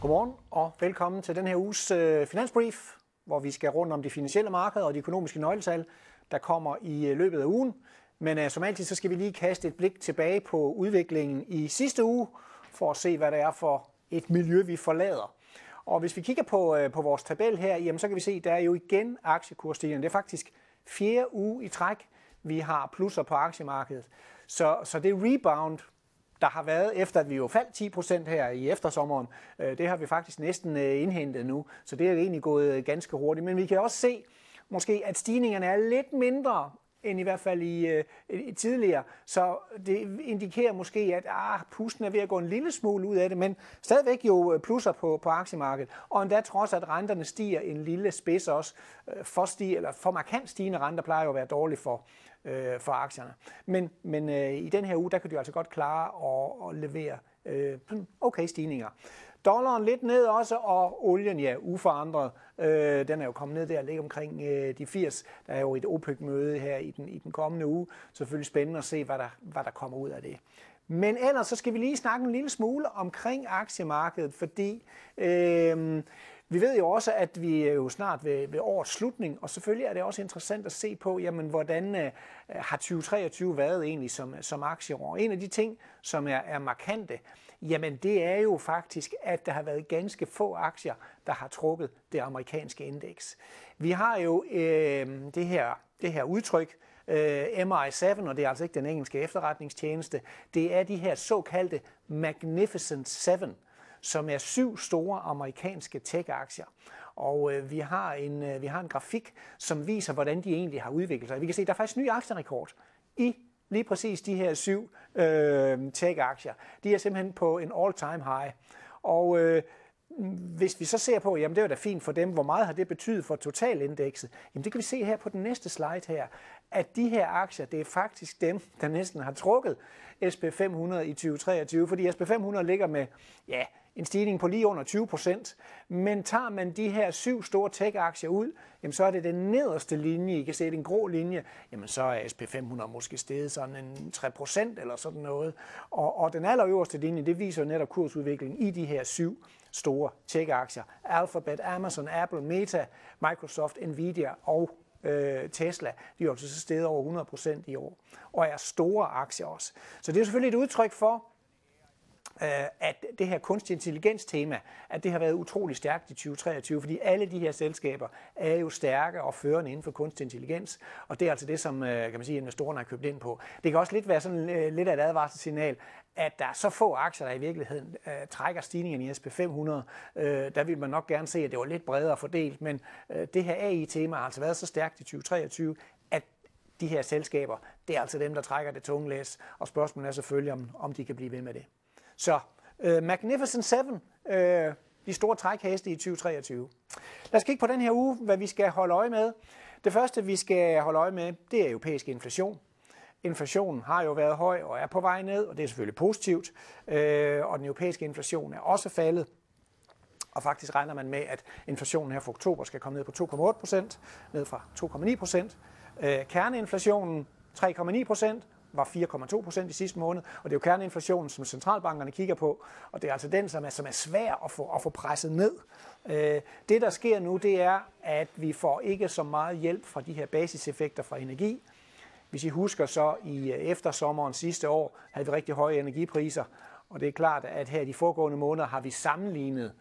Godmorgen og velkommen til den her uges øh, finansbrief, hvor vi skal rundt om de finansielle markeder og de økonomiske nøgletal, der kommer i øh, løbet af ugen. Men øh, som altid, så skal vi lige kaste et blik tilbage på udviklingen i sidste uge, for at se, hvad det er for et miljø, vi forlader. Og hvis vi kigger på, øh, på vores tabel her, jamen, så kan vi se, at der er jo igen aktiekursstigende. Det er faktisk fjerde uge i træk, vi har plusser på aktiemarkedet. Så, så det rebound, der har været, efter at vi jo faldt 10 procent her i eftersommeren, øh, det har vi faktisk næsten øh, indhentet nu. Så det er egentlig gået øh, ganske hurtigt. Men vi kan også se, måske, at stigningerne er lidt mindre end i hvert fald i, øh, i tidligere. Så det indikerer måske, at ah, pusten er ved at gå en lille smule ud af det, men stadigvæk jo plusser på, på aktiemarkedet. Og endda trods, at renterne stiger en lille spids også, for, stig, eller for markant stigende renter plejer jo at være dårligt for, øh, for aktierne. Men, men øh, i den her uge, der kan du altså godt klare at, at levere øh, okay stigninger. Dollaren lidt ned også, og olien, ja, uforandret. Øh, den er jo kommet ned der og ligger omkring øh, de 80. Der er jo et OPEC-møde her i den, i den kommende uge. Selvfølgelig spændende at se, hvad der, hvad der kommer ud af det. Men ellers så skal vi lige snakke en lille smule omkring aktiemarkedet, fordi øh, vi ved jo også, at vi er jo snart ved, ved årets slutning, og selvfølgelig er det også interessant at se på, jamen, hvordan øh, har 2023 været egentlig som, som aktieår. En af de ting, som er, er markante, jamen det er jo faktisk, at der har været ganske få aktier, der har trukket det amerikanske indeks. Vi har jo øh, det, her, det her udtryk, øh, MI7, og det er altså ikke den engelske efterretningstjeneste, det er de her såkaldte Magnificent Seven, som er syv store amerikanske tech-aktier. Og øh, vi, har en, øh, vi har en grafik, som viser, hvordan de egentlig har udviklet sig. Vi kan se, at der er faktisk ny aktierekord i lige præcis de her syv øh, tech-aktier. De er simpelthen på en all-time high. Og øh, hvis vi så ser på, jamen det var da fint for dem, hvor meget har det betydet for totalindekset? Jamen det kan vi se her på den næste slide her, at de her aktier, det er faktisk dem, der næsten har trukket SP500 i 2023, fordi SP500 ligger med, ja, en stigning på lige under 20 procent. Men tager man de her syv store tech-aktier ud, jamen så er det den nederste linje, I kan se den grå linje, jamen så er SP500 måske steget sådan en 3 procent eller sådan noget. Og, og den allerøverste linje, det viser netop kursudviklingen i de her syv store tech-aktier. Alphabet, Amazon, Apple, Meta, Microsoft, Nvidia og øh, Tesla, de er altså så steget over 100% i år, og er store aktier også. Så det er selvfølgelig et udtryk for, Øh, at det her kunstig intelligens tema, at det har været utrolig stærkt i 2023, fordi alle de her selskaber er jo stærke og førende inden for kunstig intelligens, og det er altså det, som øh, kan man sige, investorerne har købt ind på. Det kan også lidt være sådan øh, lidt af et advarselssignal, at der er så få aktier, der i virkeligheden uh, trækker stigningen i SP500. Uh, der vil man nok gerne se, at det var lidt bredere fordelt, men uh, det her AI-tema har altså været så stærkt i 2023, at de her selskaber, det er altså dem, der trækker det tunge læs, og spørgsmålet er selvfølgelig, om, om de kan blive ved med det. Så uh, Magnificent Seven, uh, de store trækheste i 2023. Lad os kigge på den her uge, hvad vi skal holde øje med. Det første, vi skal holde øje med, det er europæisk inflation. Inflationen har jo været høj og er på vej ned, og det er selvfølgelig positivt. Øh, og den europæiske inflation er også faldet. Og faktisk regner man med, at inflationen her for oktober skal komme ned på 2,8 procent, ned fra 2,9 procent. kerneinflationen 3,9 procent, var 4,2 procent i sidste måned, og det er jo kerneinflationen, som centralbankerne kigger på, og det er altså den, som er, som er svær at få, at få presset ned. Øh, det, der sker nu, det er, at vi får ikke så meget hjælp fra de her basiseffekter fra energi. Hvis I husker så i øh, eftersommeren sidste år, havde vi rigtig høje energipriser, og det er klart, at her de foregående måneder har vi sammenlignet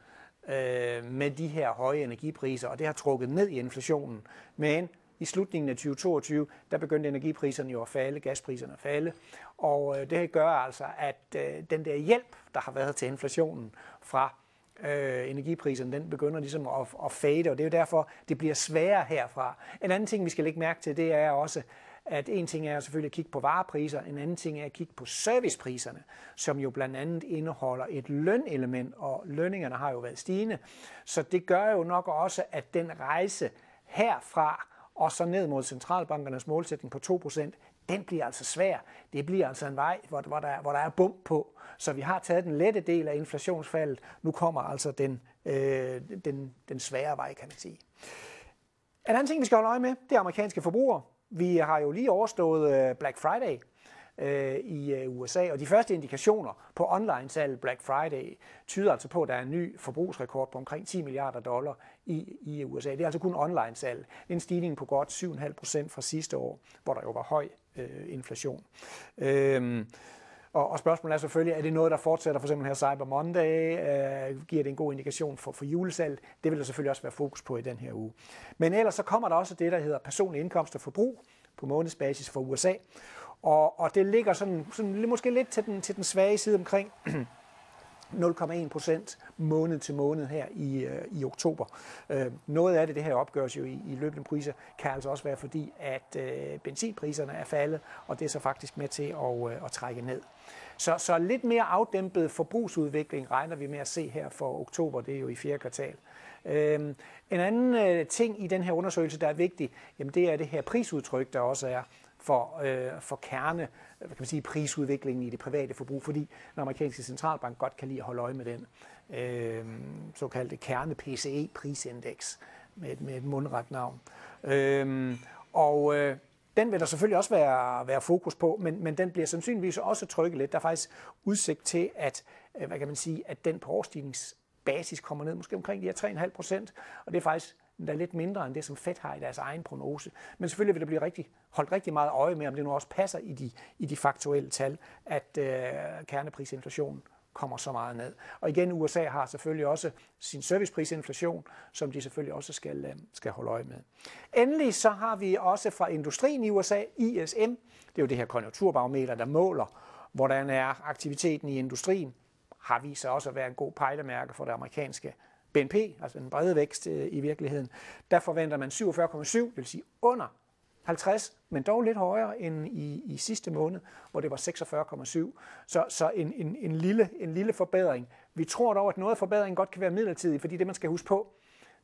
øh, med de her høje energipriser, og det har trukket ned i inflationen. Men i slutningen af 2022, der begyndte energipriserne jo at falde, gaspriserne at falde, og øh, det gør altså, at øh, den der hjælp, der har været til inflationen fra øh, energipriserne, den begynder ligesom at, at fade, og det er jo derfor, det bliver sværere herfra. En anden ting, vi skal lægge mærke til, det er også, at en ting er selvfølgelig at kigge på varepriser, en anden ting er at kigge på servicepriserne, som jo blandt andet indeholder et lønelement, og lønningerne har jo været stigende. Så det gør jo nok også, at den rejse herfra og så ned mod centralbankernes målsætning på 2%, den bliver altså svær. Det bliver altså en vej, hvor, hvor, der, hvor der er bump på. Så vi har taget den lette del af inflationsfaldet. Nu kommer altså den, øh, den, den svære vej, kan man sige. En anden ting, vi skal holde øje med, det er amerikanske forbrugere. Vi har jo lige overstået øh, Black Friday, øh, i øh, USA. Og de første indikationer på online-salg Black Friday tyder altså på, at der er en ny forbrugsrekord på omkring 10 milliarder dollar i, i USA. Det er altså kun online-salg. En stigning på godt 7,5 procent fra sidste år, hvor der jo var høj øh, inflation. Øh, og, og spørgsmålet er selvfølgelig, er det noget, der fortsætter for eksempel her Cyber Monday? Øh, giver det en god indikation for, for julesalg? Det vil der selvfølgelig også være fokus på i den her uge. Men ellers så kommer der også det, der hedder personlig indkomst og forbrug på månedsbasis for USA. Og, og det ligger sådan, sådan måske lidt til den, til den svage side omkring 0,1 procent måned til måned her i, øh, i oktober. Øh, noget af det, det her opgøres jo i, i løbende priser, kan altså også være fordi, at øh, benzinpriserne er faldet, og det er så faktisk med til at, øh, at trække ned. Så, så lidt mere afdæmpet forbrugsudvikling regner vi med at se her for oktober, det er jo i fjerde kvartal. Øh, en anden øh, ting i den her undersøgelse, der er vigtig, jamen det er det her prisudtryk, der også er for, øh, for kerne hvad kan man sige, prisudviklingen i det private forbrug, fordi den amerikanske centralbank godt kan lide at holde øje med den øh, såkaldte kerne-PCE-prisindeks med, med et mundret navn. Øh, og øh, den vil der selvfølgelig også være, være fokus på, men, men den bliver sandsynligvis også trykket lidt. Der er faktisk udsigt til, at, øh, hvad kan man sige, at den på årstigningsbasis kommer ned måske omkring de her 3,5 procent, og det er faktisk der er lidt mindre end det, som Fed har i deres egen prognose. Men selvfølgelig vil der blive rigtig, holdt rigtig meget øje med, om det nu også passer i de, i de faktuelle tal, at øh, kerneprisinflationen kommer så meget ned. Og igen, USA har selvfølgelig også sin serviceprisinflation, som de selvfølgelig også skal, øh, skal holde øje med. Endelig så har vi også fra industrien i USA, ISM, det er jo det her konjunkturbarometer, der måler, hvordan er aktiviteten i industrien, har vist sig også at være en god pejlemærke for det amerikanske BNP, altså den brede vækst øh, i virkeligheden, der forventer man 47,7, det vil sige under 50, men dog lidt højere end i, i sidste måned, hvor det var 46,7. Så, så en, en, en, lille, en lille forbedring. Vi tror dog, at noget af forbedringen godt kan være midlertidig, fordi det, man skal huske på,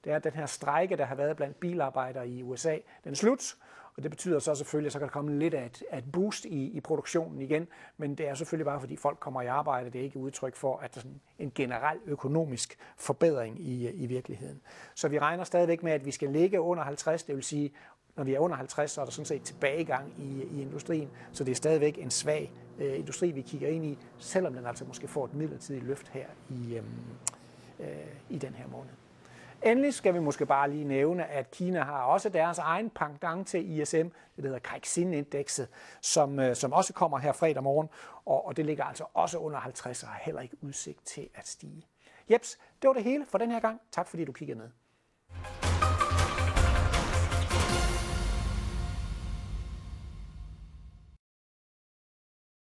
det er, at den her strejke, der har været blandt bilarbejdere i USA, den er slut, og det betyder så selvfølgelig, at så kan der komme lidt af et, af et boost i, i produktionen igen, men det er selvfølgelig bare, fordi folk kommer i arbejde. Det er ikke udtryk for, at der er sådan en generel økonomisk forbedring i, i virkeligheden. Så vi regner stadigvæk med, at vi skal ligge under 50, det vil sige, når vi er under 50, så er der sådan set tilbagegang i, i industrien, så det er stadigvæk en svag øh, industri, vi kigger ind i, selvom den altså måske får et midlertidigt løft her i, øh, øh, i den her måned. Endelig skal vi måske bare lige nævne, at Kina har også deres egen pendant til ISM, det hedder Kaixin-indekset, som, øh, som også kommer her fredag morgen, og, og det ligger altså også under 50 og har heller ikke udsigt til at stige. Jeps, det var det hele for den her gang. Tak fordi du kiggede med.